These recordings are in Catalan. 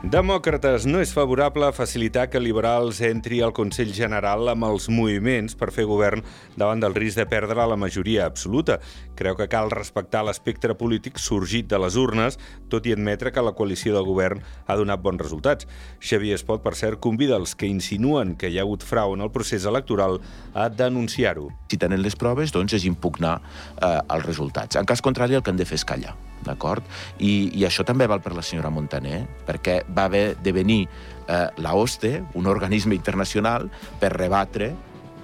Demòcrates no és favorable a facilitar que liberals entri al Consell General amb els moviments per fer govern davant del risc de perdre la majoria absoluta. Creu que cal respectar l'espectre polític sorgit de les urnes, tot i admetre que la coalició de govern ha donat bons resultats. Xavier Espot, per cert, convida els que insinuen que hi ha hagut frau en el procés electoral a denunciar-ho. Si tenen les proves, doncs és impugnar eh, els resultats. En cas contrari, el que han de fer és callar d'acord? I, I això també val per la senyora Montaner, perquè va haver de venir eh, la OSCE, un organisme internacional, per rebatre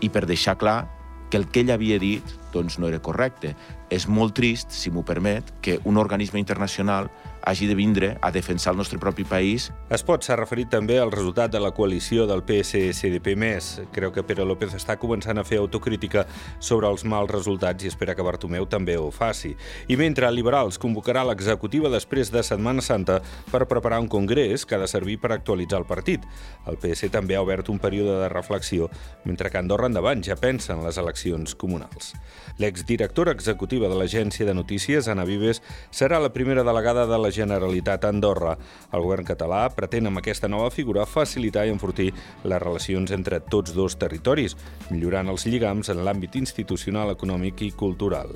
i per deixar clar que el que ell havia dit doncs, no era correcte. És molt trist, si m'ho permet, que un organisme internacional hagi de vindre a defensar el nostre propi país. Espot s'ha referit també al resultat de la coalició del PSC-CDP+. Creu que Pere López està començant a fer autocrítica sobre els mals resultats i espera que Bartomeu també ho faci. I mentre Liberals convocarà l'executiva després de Setmana Santa per preparar un congrés que ha de servir per actualitzar el partit. El PS també ha obert un període de reflexió, mentre que Andorra endavant ja pensa en les eleccions comunals. L'exdirectora executiva de l'agència de notícies, Anna Vives, serà la primera delegada de la Generalitat a Andorra. El govern català pretén amb aquesta nova figura facilitar i enfortir les relacions entre tots dos territoris, millorant els lligams en l'àmbit institucional, econòmic i cultural.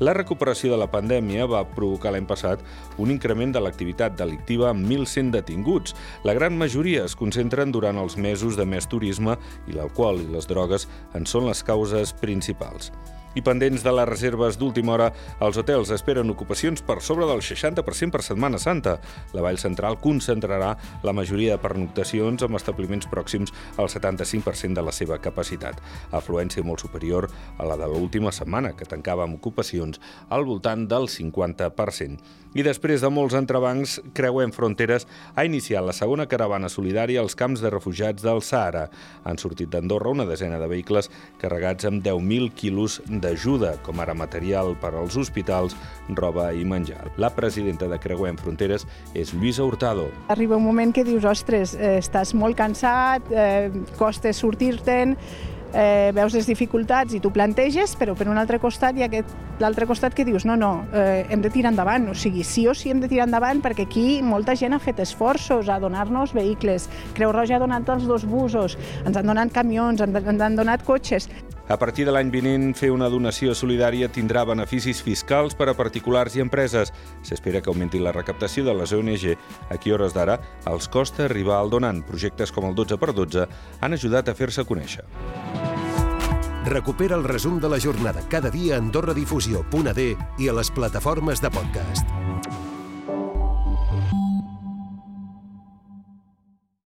La recuperació de la pandèmia va provocar l'any passat un increment de l'activitat delictiva amb 1.100 detinguts. La gran majoria es concentren durant els mesos de més turisme i l'alcohol i les drogues en són les causes principals. I pendents de les reserves d'última hora, els hotels esperen ocupacions per sobre del 60% per Setmana Santa. La Vall Central concentrarà la majoria de pernoctacions amb establiments pròxims al 75% de la seva capacitat, afluència molt superior a la de l'última setmana, que tancava amb ocupacions al voltant del 50%. I després de molts entrebancs, Creuem Fronteres ha iniciat la segona caravana solidària als camps de refugiats del Sahara. Han sortit d'Andorra una desena de vehicles carregats amb 10.000 quilos d'ajuda, com ara material per als hospitals, roba i menjar. La presidenta de Creuem Fronteres és Lluïsa Hurtado. Arriba un moment que dius, ostres, eh, estàs molt cansat, eh, costa sortir-te'n, eh, veus les dificultats i tu planteges, però per un altre costat hi ha l'altre costat que dius, no, no, eh, hem de tirar endavant, o sigui, sí o sí hem de tirar endavant perquè aquí molta gent ha fet esforços a donar-nos vehicles, Creu Roja ha donat els dos busos, ens han donat camions, ens han donat cotxes. A partir de l'any vinent, fer una donació solidària tindrà beneficis fiscals per a particulars i empreses. S'espera que augmenti la recaptació de les ONG. Aquí, hores d'ara, els costa arribar al donant. Projectes com el 12 x 12 han ajudat a fer-se conèixer. Recupera el resum de la jornada cada dia a AndorraDifusió.d i a les plataformes de podcast.